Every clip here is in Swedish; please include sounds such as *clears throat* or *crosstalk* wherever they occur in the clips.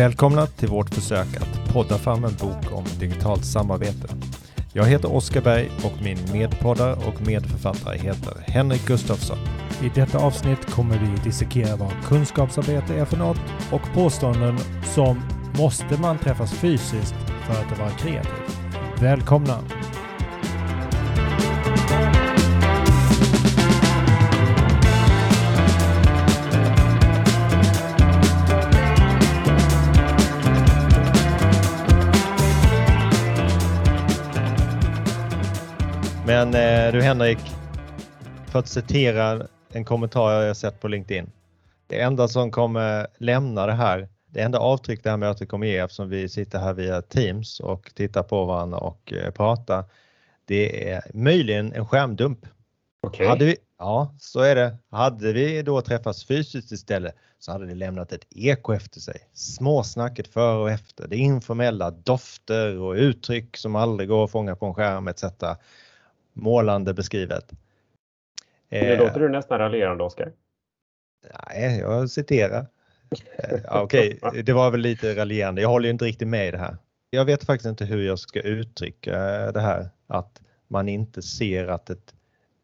Välkomna till vårt försök att podda fram en bok om digitalt samarbete. Jag heter Oskar Berg och min medpoddare och medförfattare heter Henrik Gustafsson. I detta avsnitt kommer vi dissekera vad kunskapsarbete är för något och påståenden som måste man träffas fysiskt för att vara kreativ. Välkomna! Men eh, du Henrik, för att citera en kommentar jag sett på LinkedIn. Det enda som kommer lämna det här, det enda avtryck det här mötet kommer ge eftersom vi sitter här via Teams och tittar på varandra och eh, pratar. Det är möjligen en skärmdump. Okej. Hade vi, ja, så är det. Hade vi då träffats fysiskt istället så hade det lämnat ett eko efter sig. Småsnacket före och efter, det informella, dofter och uttryck som aldrig går att fånga på en skärm etc. Målande beskrivet. Nu Eh, låter du nästan raljerande Oskar. Nej, jag citerar. Eh, Okej, det var väl lite raljerande. Jag håller ju inte riktigt med i det här. Jag vet faktiskt inte hur jag ska uttrycka det här att man inte ser att ett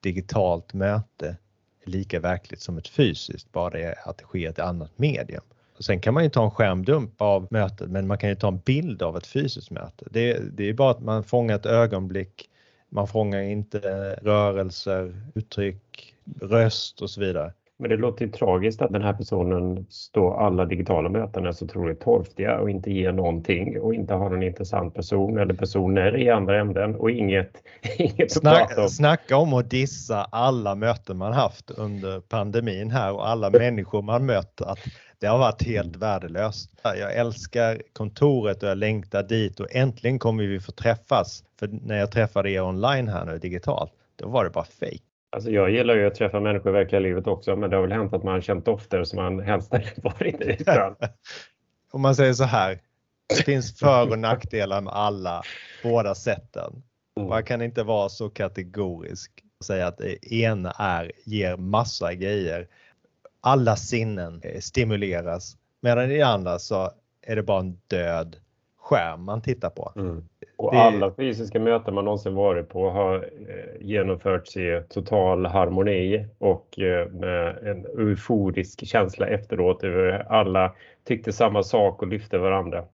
digitalt möte är lika verkligt som ett fysiskt, bara det är att det sker i ett annat medium. Och sen kan man ju ta en skärmdump av mötet, men man kan ju ta en bild av ett fysiskt möte. Det, det är bara att man fångar ett ögonblick. Man fångar inte rörelser, uttryck, röst och så vidare. Men det låter ju tragiskt att den här personen står alla digitala möten är så otroligt torftiga och inte ger någonting och inte har någon intressant person eller personer i andra änden och inget, *laughs* inget att prata Snack, om. snacka om att dissa alla möten man haft under pandemin här och alla människor man mött. Att det har varit helt värdelöst. Jag älskar kontoret och jag längtar dit och äntligen kommer vi få träffas. För när jag träffade er online här nu digitalt, då var det bara fake. Alltså jag gillar ju att träffa människor i verkliga livet också men det har väl hänt att man har känt dofter som man helst varit utan. *laughs* Om man säger så här, det finns för och nackdelar med alla, båda sätten. Man kan inte vara så kategorisk och säga att det ena är, ger massa grejer. Alla sinnen eh, stimuleras medan i det andra så är det bara en död skärm man tittar på. Mm. Och Det- alla fysiska möten man någonsin varit på har eh, genomförts i total harmoni och eh, med en euforisk känsla efteråt alla tyckte samma sak och lyfte varandra.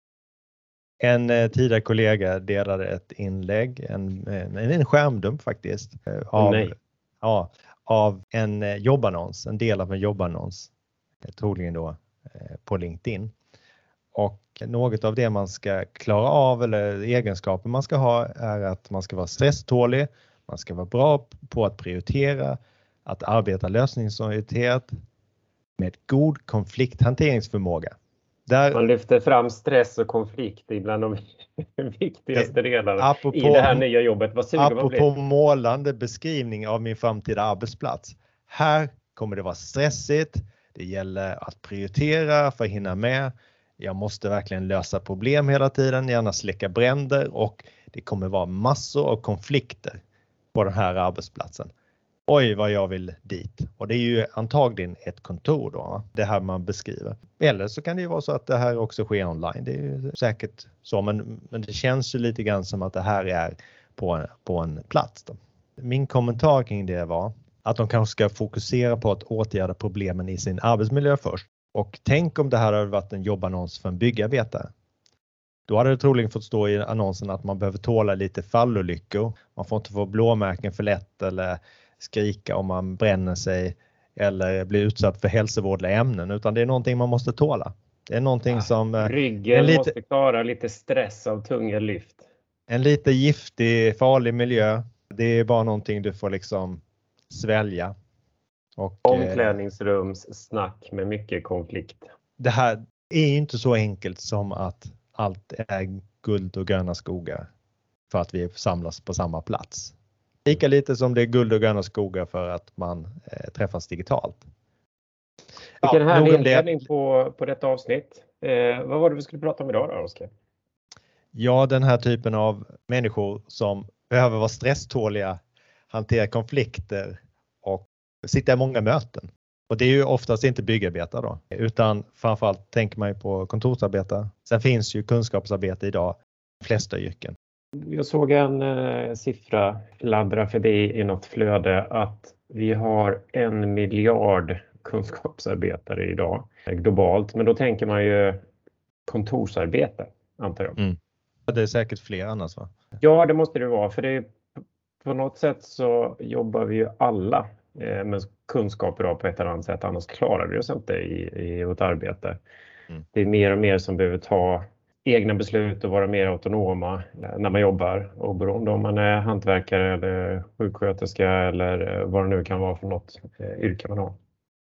En eh, tidigare kollega delade ett inlägg, en, en, en skärmdump faktiskt, av, nej. ja, av en eh, jobbannons, en del av en jobbannons, eh, troligen då eh, på LinkedIn. Och något av det man ska klara av eller egenskaper man ska ha är att man ska vara stresstålig, man ska vara bra på att prioritera, att arbeta lösningsorienterat med god konflikthanteringsförmåga. Där, Man lyfter fram stress och konflikt bland de *laughs* viktigaste delarna apropå- i det här nya jobbet. Vad sugen man Apropå blir. målande beskrivning av min framtida arbetsplats. Här kommer det vara stressigt. Det gäller att prioritera för att hinna med. Jag måste verkligen lösa problem hela tiden, gärna släcka bränder och det kommer vara massor av konflikter på den här arbetsplatsen. Oj vad jag vill dit. Och det är ju antagligen ett kontor då, det här man beskriver. Eller så kan det ju vara så att det här också sker online. Det är ju säkert så, men, men det känns ju lite grann som att det här är på en, på en plats. Då. Min kommentar kring det var att de kanske ska fokusera på att åtgärda problemen i sin arbetsmiljö först. Och tänk om det här hade varit en jobbannons för en byggarbetare. Då hade det troligen fått stå i annonsen att man behöver tåla lite fallolyckor. Man får inte få blåmärken för lätt eller skrika om man bränner sig eller blir utsatt för hälsovådliga ämnen utan det är någonting man måste tåla. Det är någonting som eh, Ryggen en lite- måste klara lite stress av tunga lyft. En lite giftig, farlig miljö. Det är bara någonting du får liksom svälja. Och, eh, Omklädningsrumssnack med mycket konflikt. det här är ju inte så enkelt som att allt är guld och gröna skogar för att vi samlas på samma plats. Lika lite som det är guld och gröna skogar för att man eh, träffas digitalt. Vilken Ja, härlig om det. inledning på, på detta avsnitt. Eh, vad var det vi skulle prata om idag då, Oskar? Ja, den här typen av människor som behöver vara stresståliga, hantera konflikter och sitta i många möten. Och det är ju oftast inte byggarbetare då, utan framförallt tänker man ju på kontorsarbetare. Sen finns ju kunskapsarbete idag i de flesta yrken. Jag såg en eh, siffra fladdra förbi i något flöde att vi har en miljard kunskapsarbetare idag globalt. Men då tänker man ju kontorsarbete, antar jag. Mm. Det är säkert fler annars va? Ja, det måste det vara. För det, på något sätt så jobbar vi ju alla eh, med kunskap idag på ett eller annat sätt. Annars klarar vi oss inte i, i vårt arbete. Mm. Det är mer och mer som behöver ta egna beslut och vara mer autonoma eh, när man jobbar oberoende om man är hantverkare eller sjuksköterska eller eh, vad det nu kan vara för något yrke man har.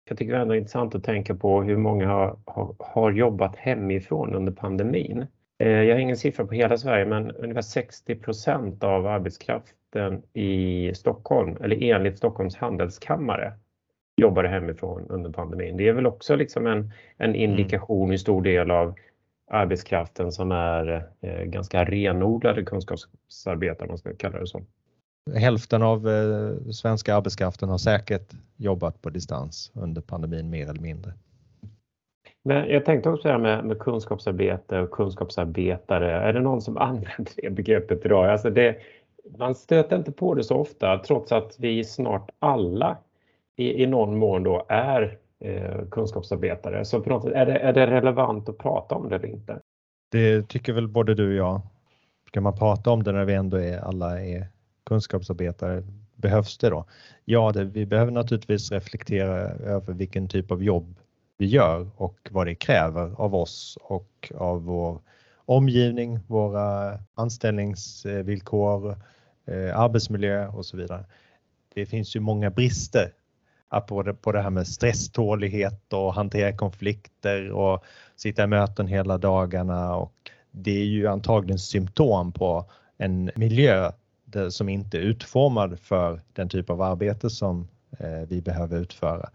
Jag tycker det är intressant att tänka på hur många har, har, har jobbat hemifrån under pandemin. Jag har ingen siffra på hela Sverige men ungefär 60 procent av arbetskraften i Stockholm, eller enligt Stockholms handelskammare, jobbade hemifrån under pandemin. Det är väl också liksom en, en mm. indikation hur stor del av arbetskraften som är eh, ganska renodlade kunskapsarbetare, man ska kalla det så. Hälften av eh, svenska arbetskraften har säkert jobbat på distans under pandemin mer eller mindre. Men jag tänkte också det här med, med kunskapsarbete och kunskapsarbetare. Är det någon som *laughs* använder det begreppet idag? Alltså det, man stöter inte på det så ofta trots att vi snart alla i, i någon mån då är eh, kunskapsarbetare. Så på något sätt, är, det, är det relevant att prata om det eller inte? Det tycker väl både du och jag. Ska man prata om det när vi ändå är alla är kunskapsarbetare? Behövs det då? Ja, det, vi behöver naturligtvis reflektera över vilken typ av jobb vi gör och vad det kräver av oss och av vår omgivning, våra anställningsvillkor, eh, arbetsmiljö och så vidare. Det finns ju många brister på det, på det här med stresstålighet och hantera konflikter och sitta i möten hela dagarna och det är ju antagligen symptom på en miljö som inte är utformad för den typ av arbete som eh, vi behöver utföra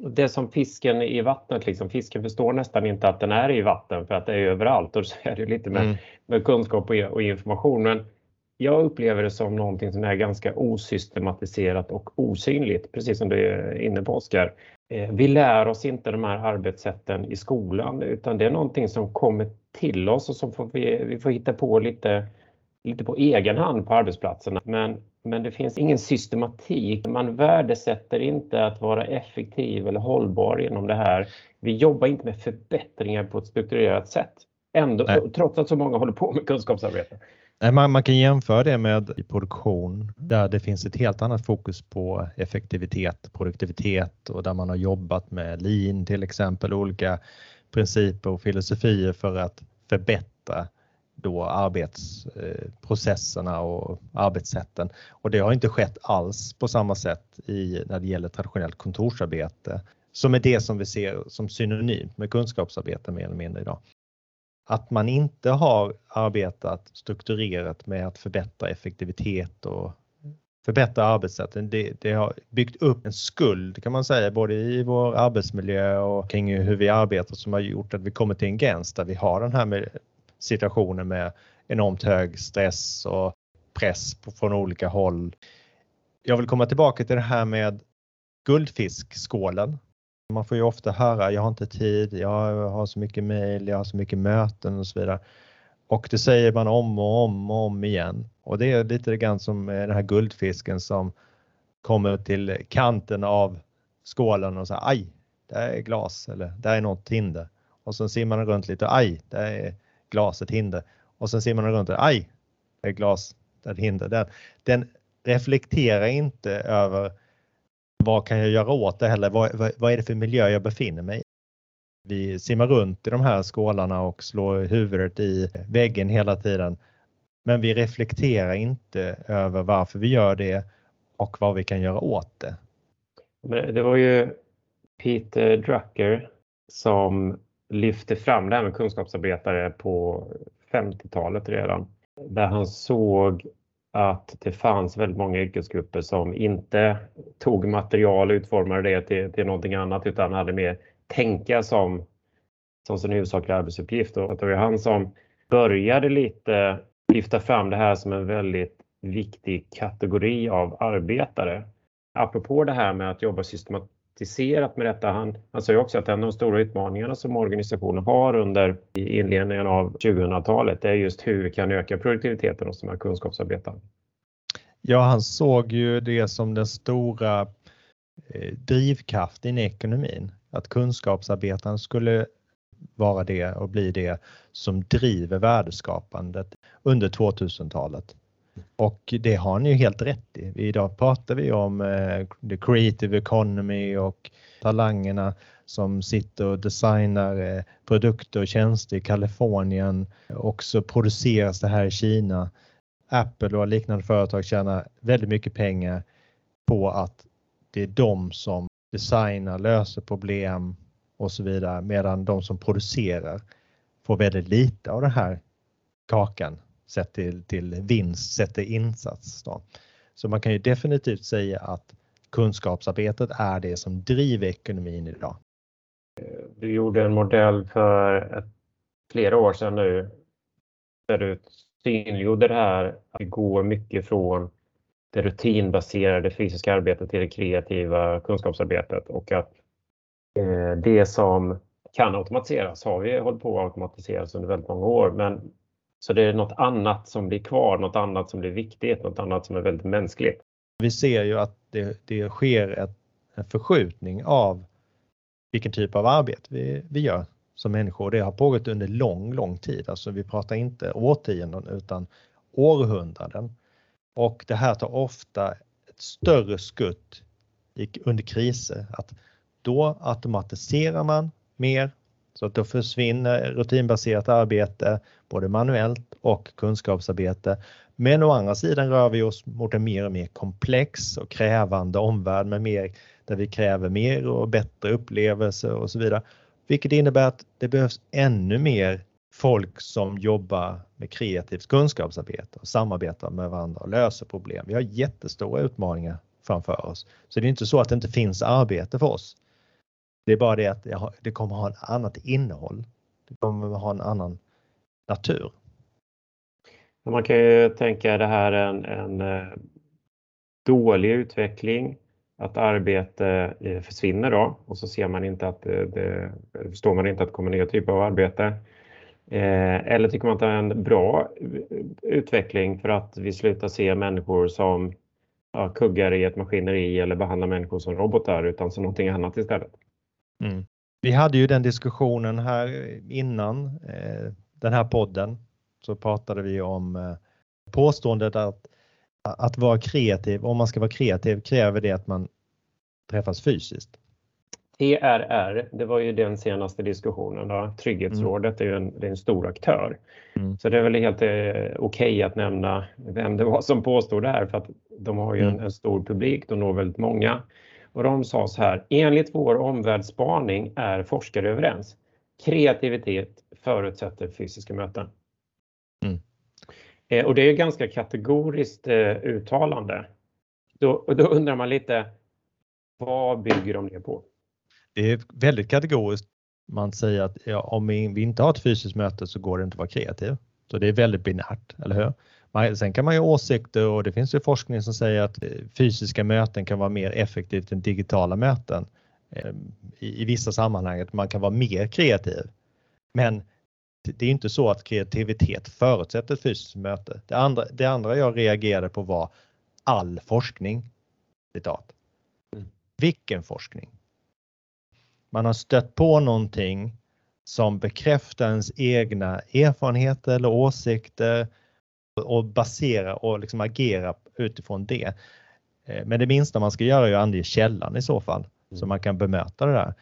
det som fisken i vattnet, liksom. fisken förstår nästan inte att den är i vatten för att det är överallt och så är det lite med, mm. med kunskap och, och, information. Men jag upplever det som någonting som är ganska osystematiserat och osynligt, precis som du är inne på Oskar. Eh, vi lär oss inte de här arbetssätten i skolan utan det är någonting som kommer till oss och som får vi, vi får hitta på lite, lite på egen hand på arbetsplatserna. Men men det finns ingen systematik. Man värdesätter inte att vara effektiv eller hållbar genom det här. Vi jobbar inte med förbättringar på ett strukturerat sätt. Ändå, trots att så många håller på med kunskapsarbete. Man, man kan jämföra det med produktion där det finns ett helt annat fokus på effektivitet, produktivitet och där man har jobbat med lean till exempel, olika principer och filosofier för att förbättra då arbetsprocesserna eh, och arbetssätten. Och det har inte skett alls på samma sätt i, när det gäller traditionellt kontorsarbete som är det som vi ser som synonymt med kunskapsarbete mer eller mindre idag. Att man inte har arbetat strukturerat med att förbättra effektivitet och förbättra arbetssätten. Det, det, har byggt upp en skuld kan man säga både i vår arbetsmiljö och kring hur vi arbetar som har gjort att vi kommer till en gräns där vi har den här med situationen med enormt hög stress och press från olika håll. Jag vill komma tillbaka till det här med guldfiskskålen. Man får ju ofta höra, jag har inte tid, jag har så mycket mejl, jag har så mycket möten och så vidare. Och det säger man om och om och om igen. Och det är lite grann som eh, den här guldfisken som kommer till kanten av skålen och säger aj, där är glas eller där är något hinder. Och sen simmar den runt lite, aj, där är glas ett hinder. Och sen ser man runt det, aj, där är glas, där är ett hinder. Den, den reflekterar inte över vad kan jag göra åt det heller? Vad, vad, vad är det för miljö jag befinner mig i? Vi simmar runt i de här skålarna och slår huvudet i väggen hela tiden. Men vi reflekterar inte över varför vi gör det och vad vi kan göra åt det. Det var ju Peter Drucker som lyfte fram det här med kunskapsarbetare på 50-talet redan. Där han såg att det fanns väldigt många yrkesgrupper som inte tog material och utformade det till, till någonting annat utan hade mer tänka som, som sin huvudsakliga arbetsuppgift. Och det var han som började lite lyfta fram det här som en väldigt viktig kategori av arbetare. Apropå det här med att jobba automatiserat med detta. Han, han sa ju också att en av de stora utmaningarna som organisationen har under inledningen av 2000-talet är just hur vi kan öka produktiviteten hos de här kunskapsarbetarna. Ja, han såg ju det som den stora eh, drivkraften i ekonomin, att kunskapsarbetaren skulle vara det och bli det som driver värdeskapandet under 2000-talet. Och det har ni ju helt rätt i. Idag pratar vi om eh, the creative economy och talangerna som sitter och designar eh, produkter och tjänster i Kalifornien. Och så produceras det här i Kina. Apple och liknande företag tjänar väldigt mycket pengar på att det är de som designar, löser problem och så vidare medan de som producerar får väldigt lite av den här kakan sett till, till vinst, sett till insats. Då. Så man kan ju definitivt säga att kunskapsarbetet är det som driver ekonomin idag. Du gjorde en modell för ett, flera år sedan nu där du synliggjorde det här att det går mycket från det rutinbaserade fysiska arbetet till det kreativa kunskapsarbetet och att eh, det som kan automatiseras har vi hållit på att automatiseras under väldigt många år men så det är något annat som blir kvar, något annat som blir viktigt, något annat som är väldigt mänskligt. Vi ser ju att det, det sker ett, en förskjutning av vilken typ av arbete vi, vi gör som människor. Det har pågått under lång, lång tid. Alltså vi pratar inte årtionden utan århundraden. Och det här tar ofta ett större skutt under kriser. Att då automatiserar man mer så att då försvinner rutinbaserat arbete, både manuellt och kunskapsarbete. Men å andra sidan rör vi oss mot en mer och mer komplex och krävande omvärld med mer, där vi kräver mer och bättre upplevelser och så vidare. Vilket innebär att det behövs ännu mer folk som jobbar med kreativt kunskapsarbete och samarbetar med varandra och löser problem. Vi har jättestora utmaningar framför oss. Så det är inte så att det inte finns arbete för oss. Det är bara det att det kommer ha ett annat innehåll. Det kommer ha en annan natur. Man kan ju tänka det här en, en eh, dålig utveckling, att arbete eh, försvinner då och så ser man inte att det, det förstår man inte att det kommer nya typer av arbete. Eh, eller tycker man att det är en bra utveckling för att vi slutar se människor som ja, kuggar i ett maskineri eller behandlar människor som robotar utan som någonting annat istället. Mm. Vi hade ju den diskussionen här innan eh, den här podden. Så pratade vi om eh, påståendet att att vara kreativ, om man ska vara kreativ kräver det att man träffas fysiskt. TRR, det var ju den senaste diskussionen. Då. Trygghetsrådet mm. är ju en, är en stor aktör. Mm. Så det är väl helt eh, okej okay att nämna vem det var som påstod det här för att de har ju mm. en, en, stor publik, de når väldigt många. Och de sa så här, enligt vår omvärldsspaning är forskare överens. Kreativitet förutsätter fysiska möten. Mm. Eh, och det är ganska kategoriskt eh, uttalande. Då, då undrar man lite, vad bygger de det på? Det är väldigt kategoriskt. Man säger att ja, om vi inte har ett fysiskt möte så går det inte att vara kreativ. Så det är väldigt binärt, eller hur? Sen kan man ju åsikter och det finns ju forskning som säger att eh, fysiska möten kan vara mer effektivt än digitala möten ehm, i, i vissa sammanhang, att man kan vara mer kreativ. Men det är inte så att kreativitet förutsätter ett fysiskt möte. Det andra, det andra jag reagerade på var all forskning. Citat. Mm. Vilken forskning? Man har stött på någonting som bekräftar ens egna erfarenheter eller åsikter och basera och liksom agera utifrån det. Eh, men det minsta man ska göra är att ange källan i så fall så mm. man kan bemöta det där.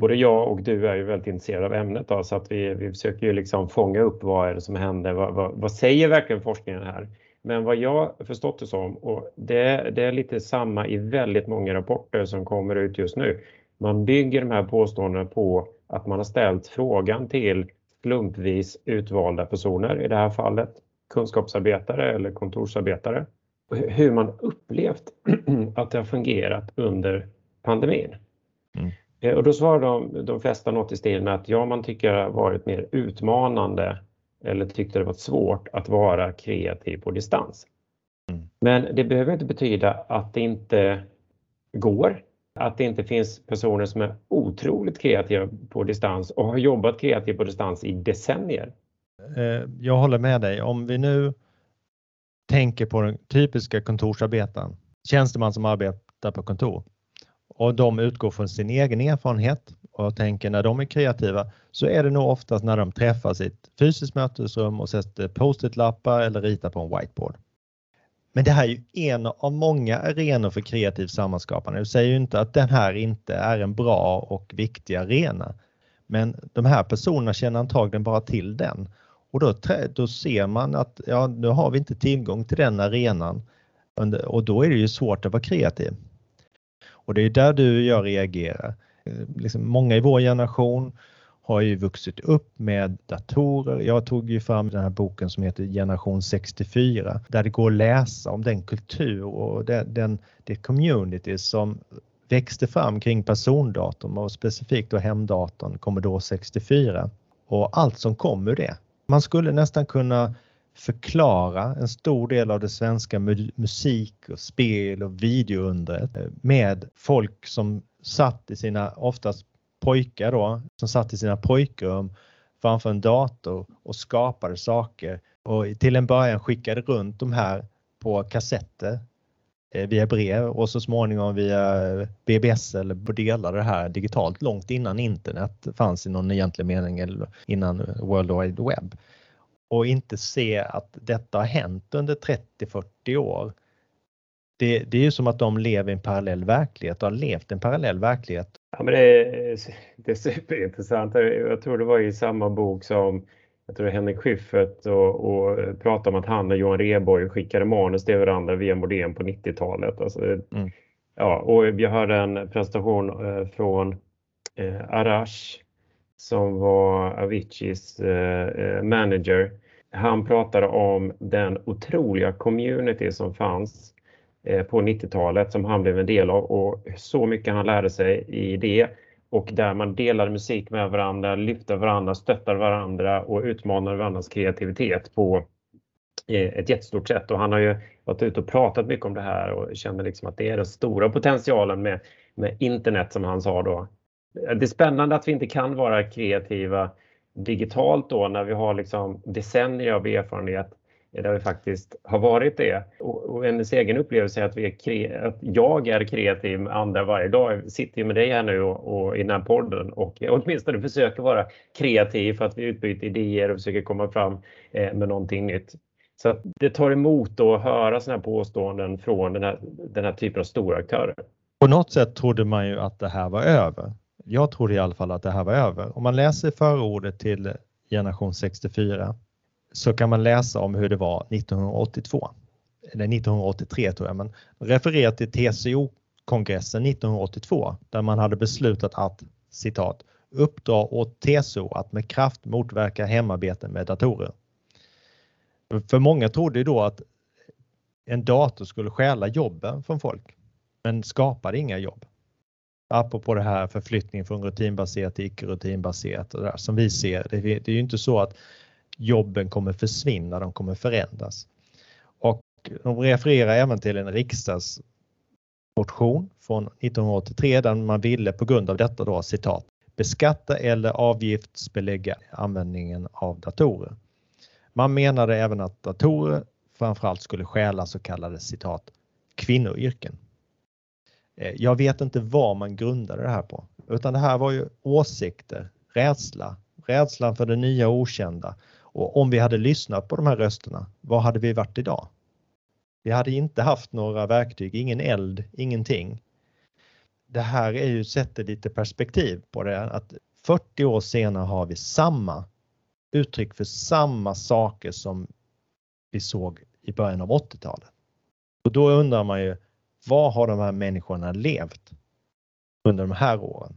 Både jag och du är ju väldigt intresserade av ämnet då, så att vi, vi försöker ju liksom fånga upp vad är det som händer, vad, vad, vad säger verkligen forskningen här? Men vad jag förstått det som, och det, det, är lite samma i väldigt många rapporter som kommer ut just nu. Man bygger de här påståendena på att man har ställt frågan till slumpvis utvalda personer, i det här fallet kunskapsarbetare eller kontorsarbetare. Hur man upplevt *clears throat* att det har fungerat under pandemin. Mm. Eh, och då svarar de, de flesta något i stilen att ja, man tycker det har varit mer utmanande eller tyckte det var svårt att vara kreativ på distans. Mm. Men det behöver inte betyda att det inte går att det inte finns personer som är otroligt kreativa på distans och har jobbat kreativt på distans i decennier. Eh, jag håller med dig. Om vi nu tänker på den typiska kontorsarbetaren, tjänsteman som arbetar på kontor och de utgår från sin egen erfarenhet och tänker när de är kreativa så är det nog oftast när de träffas i ett fysiskt mötesrum och sätter post-it-lappar eller ritar på en whiteboard. Men det här är ju en av många arenor för kreativt sammanskapande. Jag säger ju inte att den här inte är en bra och viktig arena. Men de här personerna känner antagligen bara till den och då, då ser man att ja, nu har vi inte tillgång till den arenan och då är det ju svårt att vara kreativ. Och det är där du och jag reagerar. Liksom många i vår generation har ju vuxit upp med datorer. Jag tog ju fram den här boken som heter Generation 64 där det går att läsa om den kultur och den, den, det community som växte fram kring persondatorn och specifikt då hemdatorn Commodore 64 och allt som kom ur det. Man skulle nästan kunna förklara en stor del av det svenska musik och spel och videoundret eh, med folk som satt i sina, oftast pojkar då, som satt i sina pojkrum framför en dator och skapade saker och till en början skickade runt de här på kassetter. Eh, via brev och så småningom via BBS eller delar det här digitalt långt innan internet fanns i någon egentlig mening eller innan World Wide Web. Och inte se att detta har hänt under 30-40 år. Det, det är ju som att de lever i en parallell verklighet och har levt en parallell verklighet Ja, men det, är, det är superintressant. Jag tror det var i samma bok som jag tror Henrik Schyffert och, och pratade om att han och Johan Rheborg skickade manus till varandra via modem på 90-talet. Alltså, mm. ja, och jag hörde en presentation eh, från eh, Arash som var Aviciis eh, eh manager. Han pratade om den otroliga community som fanns Eh, på 90-talet som han blev en del av och så mycket han lärde sig i det och där man delade musik med varandra, lyfte varandra, stöttade varandra och utmanade varandras kreativitet på eh, ett jättestort sätt. Och han har ju varit ute och pratat mycket om det här och känner liksom att det är den stora potentialen med, med internet som han sa då. Det är spännande att vi inte kan vara kreativa digitalt då när vi har liksom decennier av erfarenhet där vi faktiskt har varit det. Och, och hennes egen upplevelse är att, vi är att jag är kreativ med andra varje dag. Jag sitter med dig här nu och, och i den här podden och åtminstone försöker vara kreativ för att vi utbyter idéer och försöker komma fram eh, med någonting nytt. Så det tar emot att höra sådana här påståenden från den här, den här typen av stora aktörer. På något sätt trodde man ju att det här var över. Jag trodde i alla fall att det här var över. Om man läser förordet till generation 64 så kan man läsa om hur det var 1982. Eller 1983 tror jag, men refererar till TCO-kongressen 1982 där man hade beslutat att citat uppdra åt TCO att med kraft motverka hemarbete med datorer. För många trodde ju då att en dator skulle stjäla jobben från folk, men skapade inga jobb. Apropå det här förflyttningen från rutinbaserat till icke rutinbaserat och det där, som vi ser, det är ju inte så att jobben kommer försvinna, de kommer förändras. Och de refererar även till en riksdagsmotion från 1983 där man ville på grund av detta då citat beskatta eller avgiftsbelägga användningen av datorer. Man menade även att datorer framförallt skulle stjäla så kallade citat kvinnoyrken. Eh, jag vet inte vad man grundade det här på, utan det här var ju åsikter, rädsla, rädslan för det nya okända och om vi hade lyssnat på de här rösterna, var hade vi varit idag? Vi hade inte haft några verktyg, ingen eld, ingenting. Det här är ju sätter lite perspektiv på det att 40 år senare har vi samma uttryck för samma saker som vi såg i början av 80-talet. Och då undrar man ju, vad har de här människorna levt under de här åren?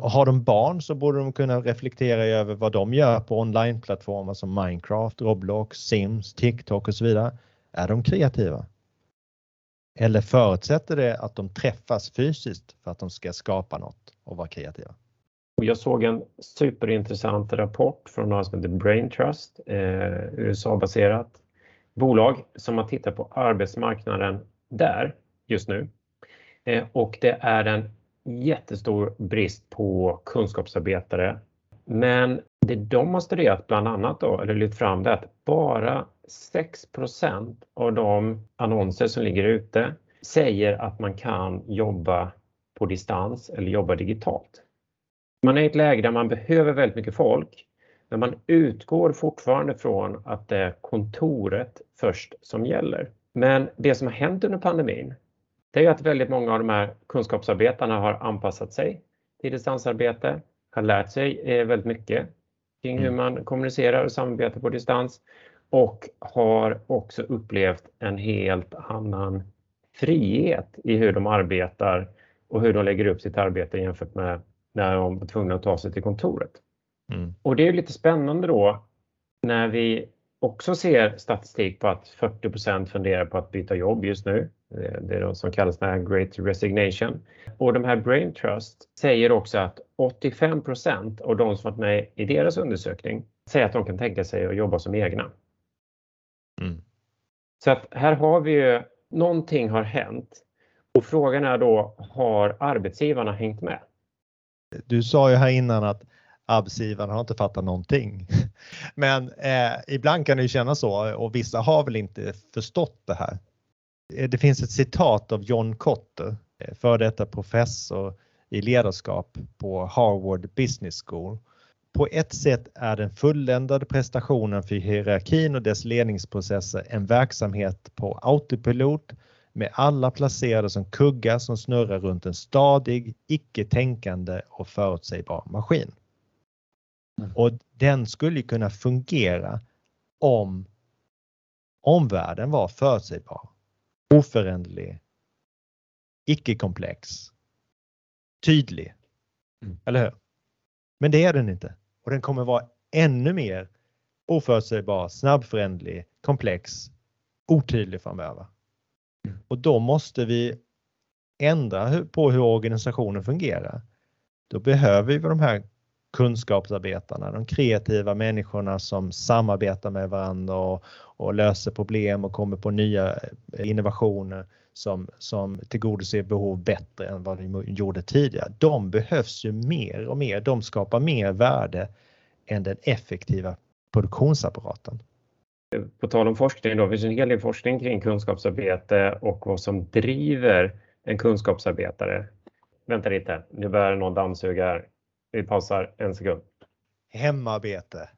Har de barn så borde de kunna reflektera över vad de gör på onlineplattformar som Minecraft, Roblox, Sims, TikTok och så vidare. Är de kreativa? Eller förutsätter det att de träffas fysiskt för att de ska skapa något och vara kreativa? Jag såg en superintressant rapport från något som heter Brain Trust, eh, USA-baserat bolag som har tittat på arbetsmarknaden där just nu. Eh, och det är en jättestor brist på kunskapsarbetare. Men det de har studerat bland annat då, eller lyft fram det att bara 6% av de annonser som ligger ute säger att man kan jobba på distans eller jobba digitalt. Man är i ett läge där man behöver väldigt mycket folk, men man utgår fortfarande från att det är kontoret först som gäller. Men det som har hänt under pandemin, det är att väldigt många av de här kunskapsarbetarna har anpassat sig till distansarbete, har lärt sig eh, väldigt mycket kring hur mm. man kommunicerar och samarbetar på distans och har också upplevt en helt annan frihet i hur de arbetar och hur de lägger upp sitt arbete jämfört med när de var tvungna att ta sig till kontoret. Mm. Och det är lite spännande då när vi också ser statistik på att 40% funderar på att byta jobb just nu. Det är det som kallas för Great Resignation. Och de här Brain Trust säger också att 85% av de som varit med i deras undersökning säger att de kan tänka sig att jobba som egna. Mm. Så att här har vi ju, någonting har hänt och frågan är då, har arbetsgivarna hängt med? Du sa ju här innan att arbetsgivarna har inte fattat någonting. *laughs* Men eh, ibland kan det ju kännas så och vissa har väl inte förstått det här. Eh, det finns ett citat av John Kotter, eh, för detta professor i ledarskap på Harvard Business School. På ett sätt är den fulländade prestationen för hierarkin och dess ledningsprocesser en verksamhet på autopilot med alla placerade som kuggar som snurrar runt en stadig, icke-tänkande och förutsägbar maskin. Mm. Och den skulle kunna fungera om omvärlden var förutsägbar, oföränderlig, icke-komplex, tydlig. Mm. Eller hur? Men det är den inte och den kommer vara ännu mer oförutsägbar, snabbföränderlig, komplex, otydlig framöver. Mm. Och då måste vi ändra på hur organisationen fungerar. Då behöver vi de här kunskapsarbetarna, de kreativa människorna som samarbetar med varandra och, och löser problem och kommer på nya eh, innovationer som, som tillgodoser behov bättre än vad de gjorde tidigare. De behövs ju mer och mer. De skapar mer värde än den effektiva produktionsapparaten. På tal om forskning, då, det finns en hel del forskning kring kunskapsarbete och vad som driver en kunskapsarbetare. Vänta lite, nu börjar någon dammsuga här. Vi pausar en sekund. Hemarbete.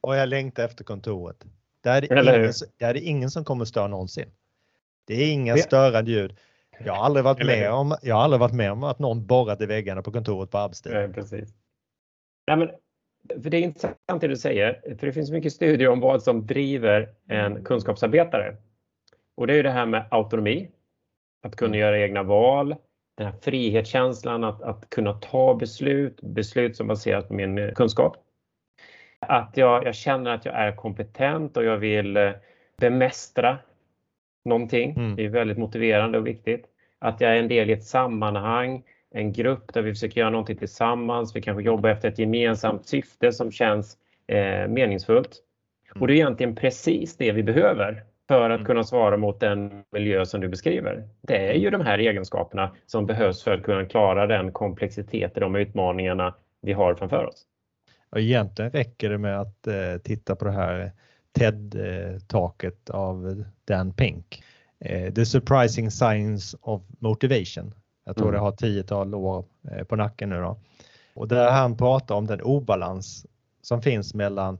Och jag längtar efter kontoret. Där är, det ingen, där är det ingen som kommer störa någonsin. Det är inga störande ljud. Jag har aldrig varit med om, jag har aldrig varit med om att någon borrat i väggarna på kontoret på arbetstid. Nej, precis. Nej, men, för det är intressant det du säger, för det finns mycket studier om vad som driver en kunskapsarbetare. Och det är det här med autonomi, att kunna mm. göra egna val, den här frihetskänslan att, att kunna ta beslut, beslut som baseras på min eh, kunskap. Att jag, jag känner att jag är kompetent och jag vill eh, bemästra någonting. Mm. Det är väldigt motiverande och viktigt. Att jag är en del i ett sammanhang, en grupp där vi försöker göra någonting tillsammans. Vi kanske jobbar efter ett gemensamt syfte som känns eh, meningsfullt. Och det är egentligen precis det vi behöver för att mm. kunna svara mot den miljö som du beskriver. Det är ju de här egenskaperna som behövs för att kunna klara den komplexitet i de utmaningarna vi har framför oss. Och egentligen räcker det med att eh, titta på det här TED-taket av Dan Pink. Eh, The surprising science of motivation. Jag tror mm. det har tiotal år eh, på nacken nu då. Och där han pratar om den obalans som finns mellan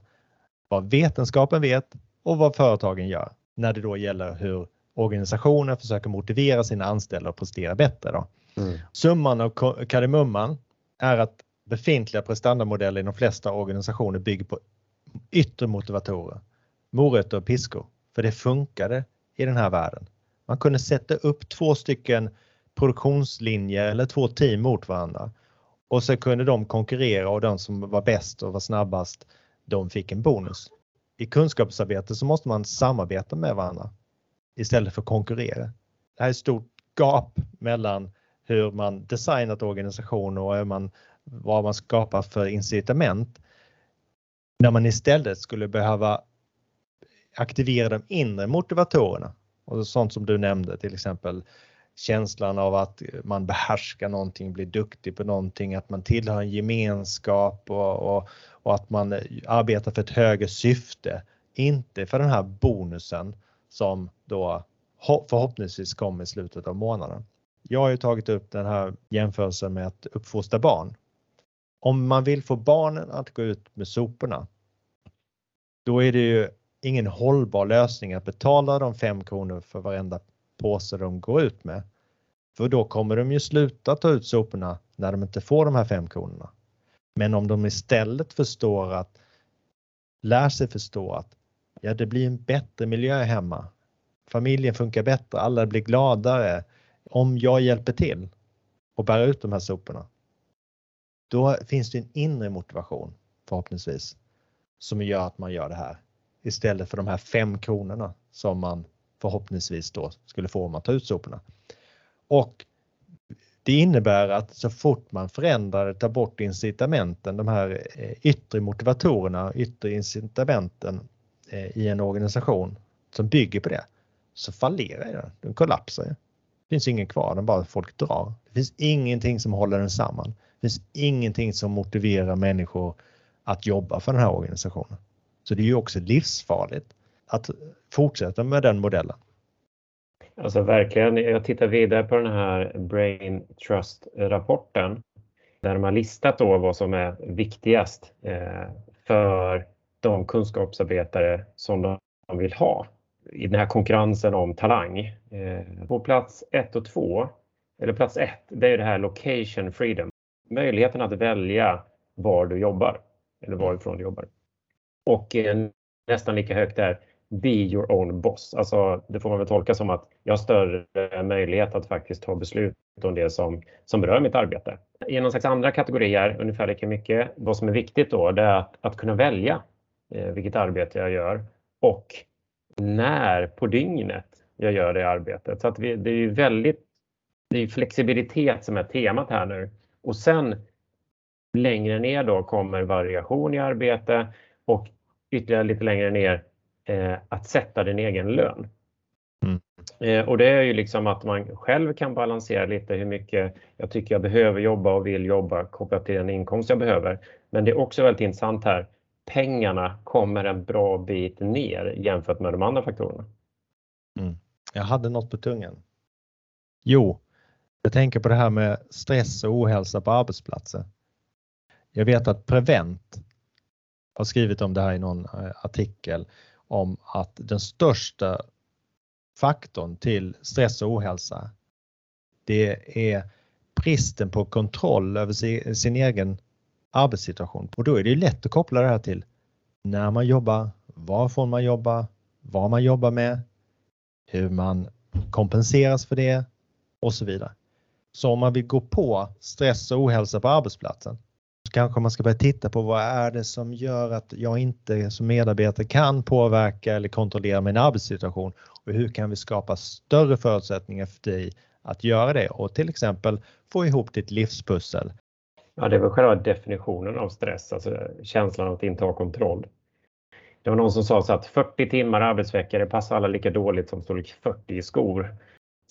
vad vetenskapen vet och vad företagen gör när det då gäller hur organisationer försöker motivera sina anställda att prestera bättre. Då. Mm. Summan av kardemumman är att befintliga prestandamodeller i de flesta organisationer bygger på yttre motivatorer, morötter och piskor, för det funkade i den här världen. Man kunde sätta upp två stycken produktionslinjer eller två team mot varandra och så kunde de konkurrera och de som var bäst och var snabbast, de fick en bonus i kunskapsarbete så måste man samarbeta med varandra istället för konkurrera. Det här är ett stort gap mellan hur man designat organisationer och hur man, vad man skapar för incitament. När man istället skulle behöva aktivera de inre motivatorerna och sånt som du nämnde, till exempel känslan av att man behärskar någonting, blir duktig på någonting, att man tillhör en gemenskap och, och, och att man arbetar för ett högre syfte. Inte för den här bonusen som då förhoppningsvis kommer i slutet av månaden. Jag har ju tagit upp den här jämförelsen med att uppfostra barn. Om man vill få barnen att gå ut med soporna, då är det ju ingen hållbar lösning att betala de 5 kronor för varenda påse de går ut med. För då kommer de ju sluta ta ut soporna när de inte får de här fem kronorna. Men om de istället förstår att, lär sig förstå att ja, det blir en bättre miljö hemma. Familjen funkar bättre, alla blir gladare om jag hjälper till och bär ut de här soporna. Då finns det en inre motivation förhoppningsvis som gör att man gör det här istället för de här fem kronorna som man förhoppningsvis då skulle få om man tar ut soporna. Och det innebär att så fort man förändrar, tar bort incitamenten, de här eh, yttre motivatorerna, yttre incitamenten eh, i en organisation som bygger på det, så fallerar den. Den kollapsar. Det finns ingen kvar, den bara folk drar. Det finns ingenting som håller den samman. Det finns ingenting som motiverar människor att jobba för den här organisationen. Så det är ju också livsfarligt att fortsätta med den modellen. Alltså verkligen, jag tittar vidare på den här Brain Trust-rapporten där de har listat då vad som är viktigast eh, för de kunskapsarbetare som de vill ha i den här konkurrensen om talang. Eh, på plats 1 och två, eller plats ett, det är det här location freedom. Möjligheten att välja var du jobbar eller varifrån du jobbar. Och eh, nästan lika högt där be your own boss. Alltså, det får man väl tolka som att jag har större möjlighet att faktiskt ta beslut om det som, som berör mitt arbete. I någon slags andra kategorier, ungefär lika mycket, vad som är viktigt då, det är att, att kunna välja eh, vilket arbete jag gör och när på dygnet jag gör det arbetet. Så att vi, det är ju väldigt, det är flexibilitet som är temat här nu. Och sen längre ner då kommer variation i arbete och ytterligare lite längre ner att sätta din egen lön. Mm. Eh, och det är ju liksom att man själv kan balansera lite hur mycket jag tycker jag behöver jobba och vill jobba kopplat till den inkomst jag behöver. Men det är också väldigt intressant här. Pengarna kommer en bra bit ner jämfört med de andra faktorerna. Mm. Jag hade något på tungan. Jo, jag tänker på det här med stress och ohälsa på arbetsplatser. Jag vet att Prevent har skrivit om det här i någon eh, artikel om att den största faktorn till stress och ohälsa det är bristen på kontroll över sin, sin egen arbetssituation. Och då är det lätt att koppla det här till när man jobbar, varifrån man jobbar, vad man jobbar med, hur man kompenseras för det och så vidare. Så om man vill gå på stress och ohälsa på arbetsplatsen kanske man ska börja titta på vad är det som gör att jag inte som medarbetare kan påverka eller kontrollera min arbetssituation och hur kan vi skapa större förutsättningar för dig att göra det och till exempel få ihop ditt livspussel. Ja, det är väl själva definitionen av stress, alltså känslan av att inte ha kontroll. Det var någon som sa så att 40 timmar arbetsvecka, det passar alla lika dåligt som storlek 40 i skor.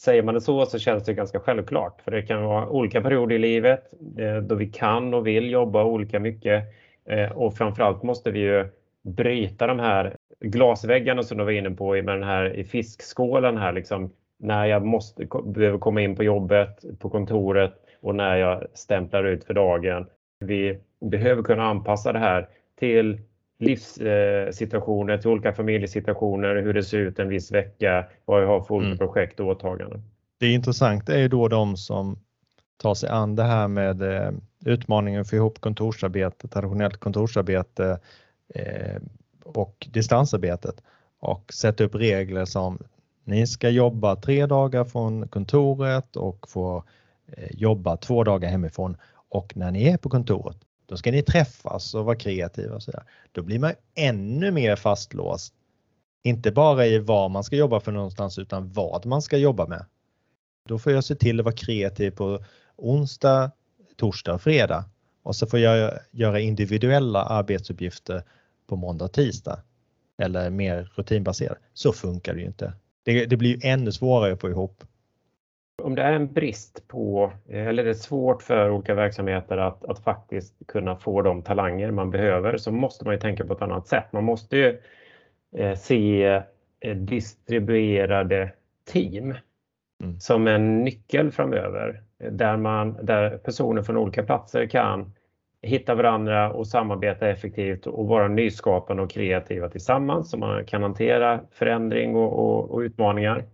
Säger man det så så känns det ganska självklart. För det kan vara olika perioder i livet eh, då vi kan och vill jobba olika mycket. Eh, och framförallt måste vi ju bryta de här glasväggarna som du var inne på med den här i fiskskålen här liksom. När jag måste, behöver komma in på jobbet, på kontoret och när jag stämplar ut för dagen. Vi behöver kunna anpassa det här till livssituationer, till olika familjesituationer, hur det ser ut en viss vecka, vad jag har för olika mm. projekt och åtaganden. Det är intressant det är ju då de som tar sig an det här med eh, utmaningen för ihop kontorsarbete, traditionellt kontorsarbete eh, och distansarbetet och sätta upp regler som ni ska jobba tre dagar från kontoret och få eh, jobba två dagar hemifrån och när ni är på kontoret då ska ni träffas och vara kreativa och sådär. Då blir man ännu mer fastlåst. Inte bara i vad man ska jobba för någonstans utan vad man ska jobba med. Då får jag se till att vara kreativ på onsdag, torsdag och fredag och så får jag göra individuella arbetsuppgifter på måndag och tisdag eller mer rutinbaserat. Så funkar det ju inte. Det, det blir ännu svårare att få ihop. Om det är en brist på, eller det är svårt för olika verksamheter att, att faktiskt kunna få de talanger man behöver så måste man ju tänka på ett annat sätt. Man måste ju eh, se eh, distribuerade team mm. som en nyckel framöver där, man, där personer från olika platser kan hitta varandra och samarbeta effektivt och vara nyskapande och kreativa tillsammans så man kan hantera förändring och, och, och utmaningar.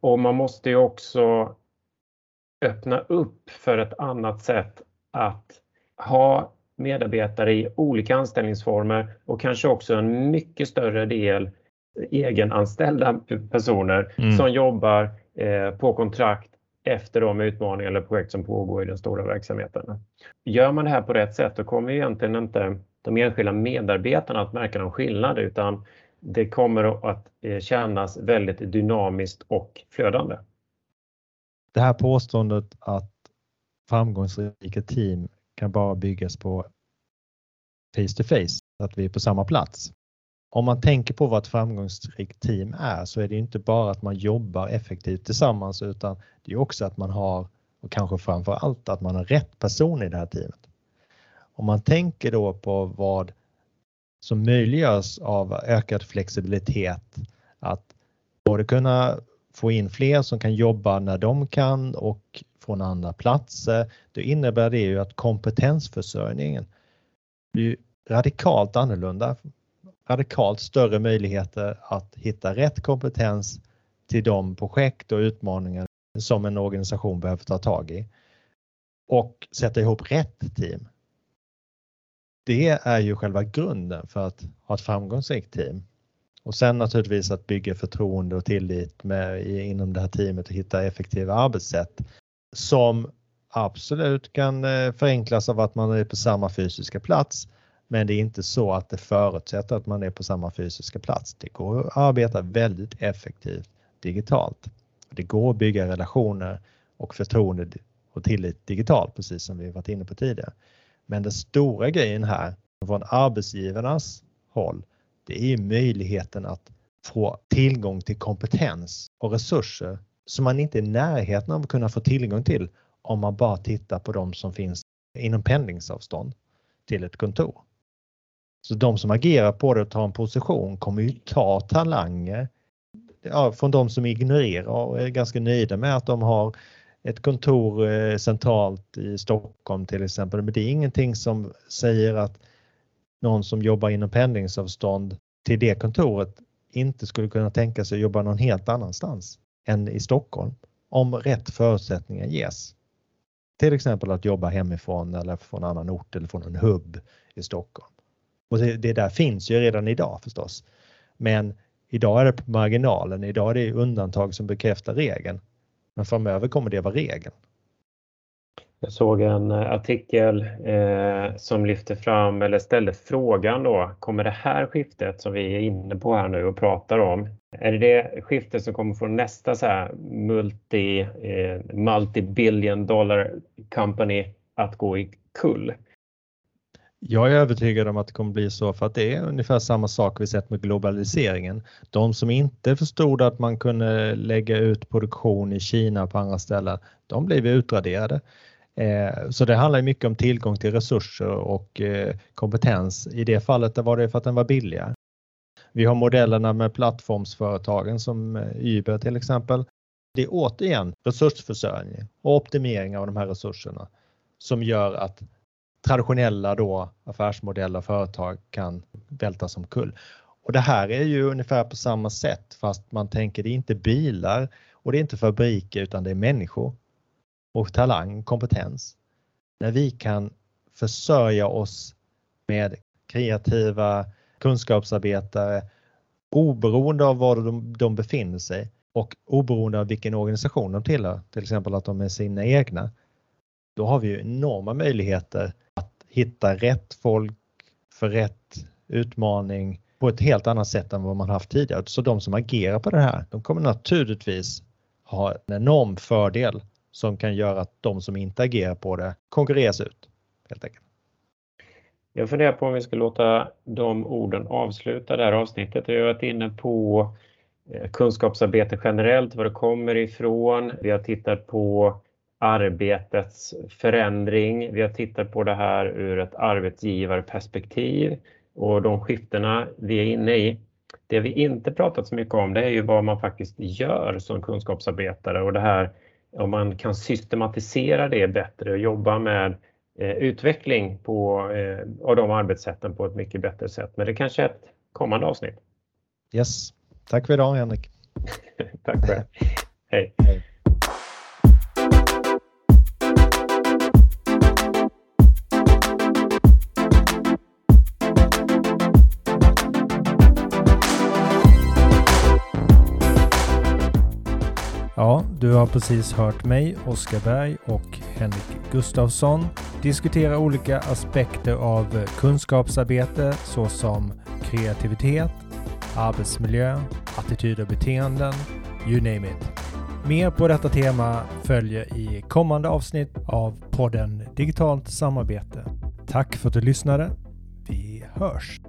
Och man måste ju också öppna upp för ett annat sätt att ha medarbetare i olika anställningsformer och kanske också en mycket större del egenanställda personer mm. som jobbar eh, på kontrakt efter de utmaningar eller projekt som pågår i den stora verksamheten. Gör man det här på rätt sätt då kommer egentligen inte de enskilda medarbetarna att märka någon skillnad utan det kommer att eh, kännas väldigt dynamiskt och flödande. Det här påståendet att framgångsrika team kan bara byggas på face to face, att vi är på samma plats. Om man tänker på vad ett framgångsrikt team är så är det inte bara att man jobbar effektivt tillsammans utan det är också att man har, och kanske framför allt att man har rätt person i det här teamet. Om man tänker då på vad som möjliggörs av ökad flexibilitet, att både kunna få in fler som kan jobba när de kan och från andra platser, då innebär det ju att kompetensförsörjningen blir radikalt annorlunda. Radikalt större möjligheter att hitta rätt kompetens till de projekt och utmaningar som en organisation behöver ta tag i. Och sätta ihop rätt team. Det är ju själva grunden för att ha ett framgångsrikt team. Och sen naturligtvis att bygga förtroende och tillit med, inom det här teamet och hitta effektiva arbetssätt som absolut kan eh, förenklas av att man är på samma fysiska plats men det är inte så att det förutsätter att man är på samma fysiska plats. Det går att arbeta väldigt effektivt digitalt. Det går att bygga relationer och förtroende och tillit digitalt, precis som vi varit inne på tidigare. Men den stora grejen här från arbetsgivarnas håll, det är möjligheten att få tillgång till kompetens och resurser som man inte är i närheten av att kunna få tillgång till om man bara tittar på de som finns inom pendlingsavstånd till ett kontor. Så de som agerar på det och tar en position kommer ju ta talanger ja, från de som ignorerar och är ganska nöjda med att de har ett kontor eh, centralt i Stockholm till exempel. Men det är ingenting som säger att någon som jobbar inom pendlingsavstånd till det kontoret inte skulle kunna tänka sig att jobba någon helt annanstans än i Stockholm om rätt förutsättningar ges. Till exempel att jobba hemifrån eller från annan ort eller från en hubb i Stockholm. Och det, det där finns ju redan idag förstås. Men idag är det på marginalen, idag är det undantag som bekräftar regeln. Men framöver kommer det vara regeln. Jag såg en eh, artikel eh, som lyfte fram eller ställde frågan då, kommer det här skiftet som vi är inne på här nu och pratar om, är det det skiftet som kommer från nästa så här multi, eh, multi-billion dollar company att gå i kull? Jag är övertygad om att det kommer bli så för att det är ungefär samma sak vi sett med globaliseringen. De som inte förstod att man kunde lägga ut produktion i Kina på andra ställen, de blev utraderade. Eh, så det handlar mycket om tillgång till resurser och eh, kompetens. I det fallet var det för att den var billigare. Vi har modellerna med plattformsföretagen som eh, Uber till exempel. Det är återigen resursförsörjning och optimering av de här resurserna som gör att traditionella då affärsmodeller och företag kan vältas omkull. Och det här är ju ungefär på samma sätt fast man tänker det är inte bilar och det är inte fabriker utan det är människor och talang, kompetens. När vi kan försörja oss med kreativa kunskapsarbetare oberoende av var de, de befinner sig och oberoende av vilken organisation de tillhör, till exempel att de är sina egna, då har vi ju enorma möjligheter att hitta rätt folk för rätt utmaning på ett helt annat sätt än vad man haft tidigare. Så de som agerar på det här, de kommer naturligtvis ha en enorm fördel som kan göra att de som inte agerar på det konkurreras ut. helt enkelt. Jag funderar på om vi ska låta de orden avsluta det här avsnittet. Vi har varit inne på eh, kunskapsarbete generellt, var det kommer ifrån. Vi har tittat på arbetets förändring. Vi har tittat på det här ur ett arbetsgivarperspektiv och de skiftena vi är inne i. Det vi inte pratat så mycket om det är ju vad man faktiskt gör som kunskapsarbetare och det här om man kan systematisera det bättre och jobba med eh, utveckling på, eh, av de arbetssätten på ett mycket bättre sätt. Men det kanske är ett kommande avsnitt. Yes. Tack för idag Henrik. *laughs* Tack själv. *laughs* Hej. Hej. Du har precis hört mig, Oskar Berg och Henrik Gustafsson diskutera olika aspekter av kunskapsarbete såsom kreativitet, arbetsmiljö, attityder och beteenden, you name it. Mer på detta tema följer i kommande avsnitt av podden Digitalt samarbete. Tack för att du lyssnade. Vi hörs!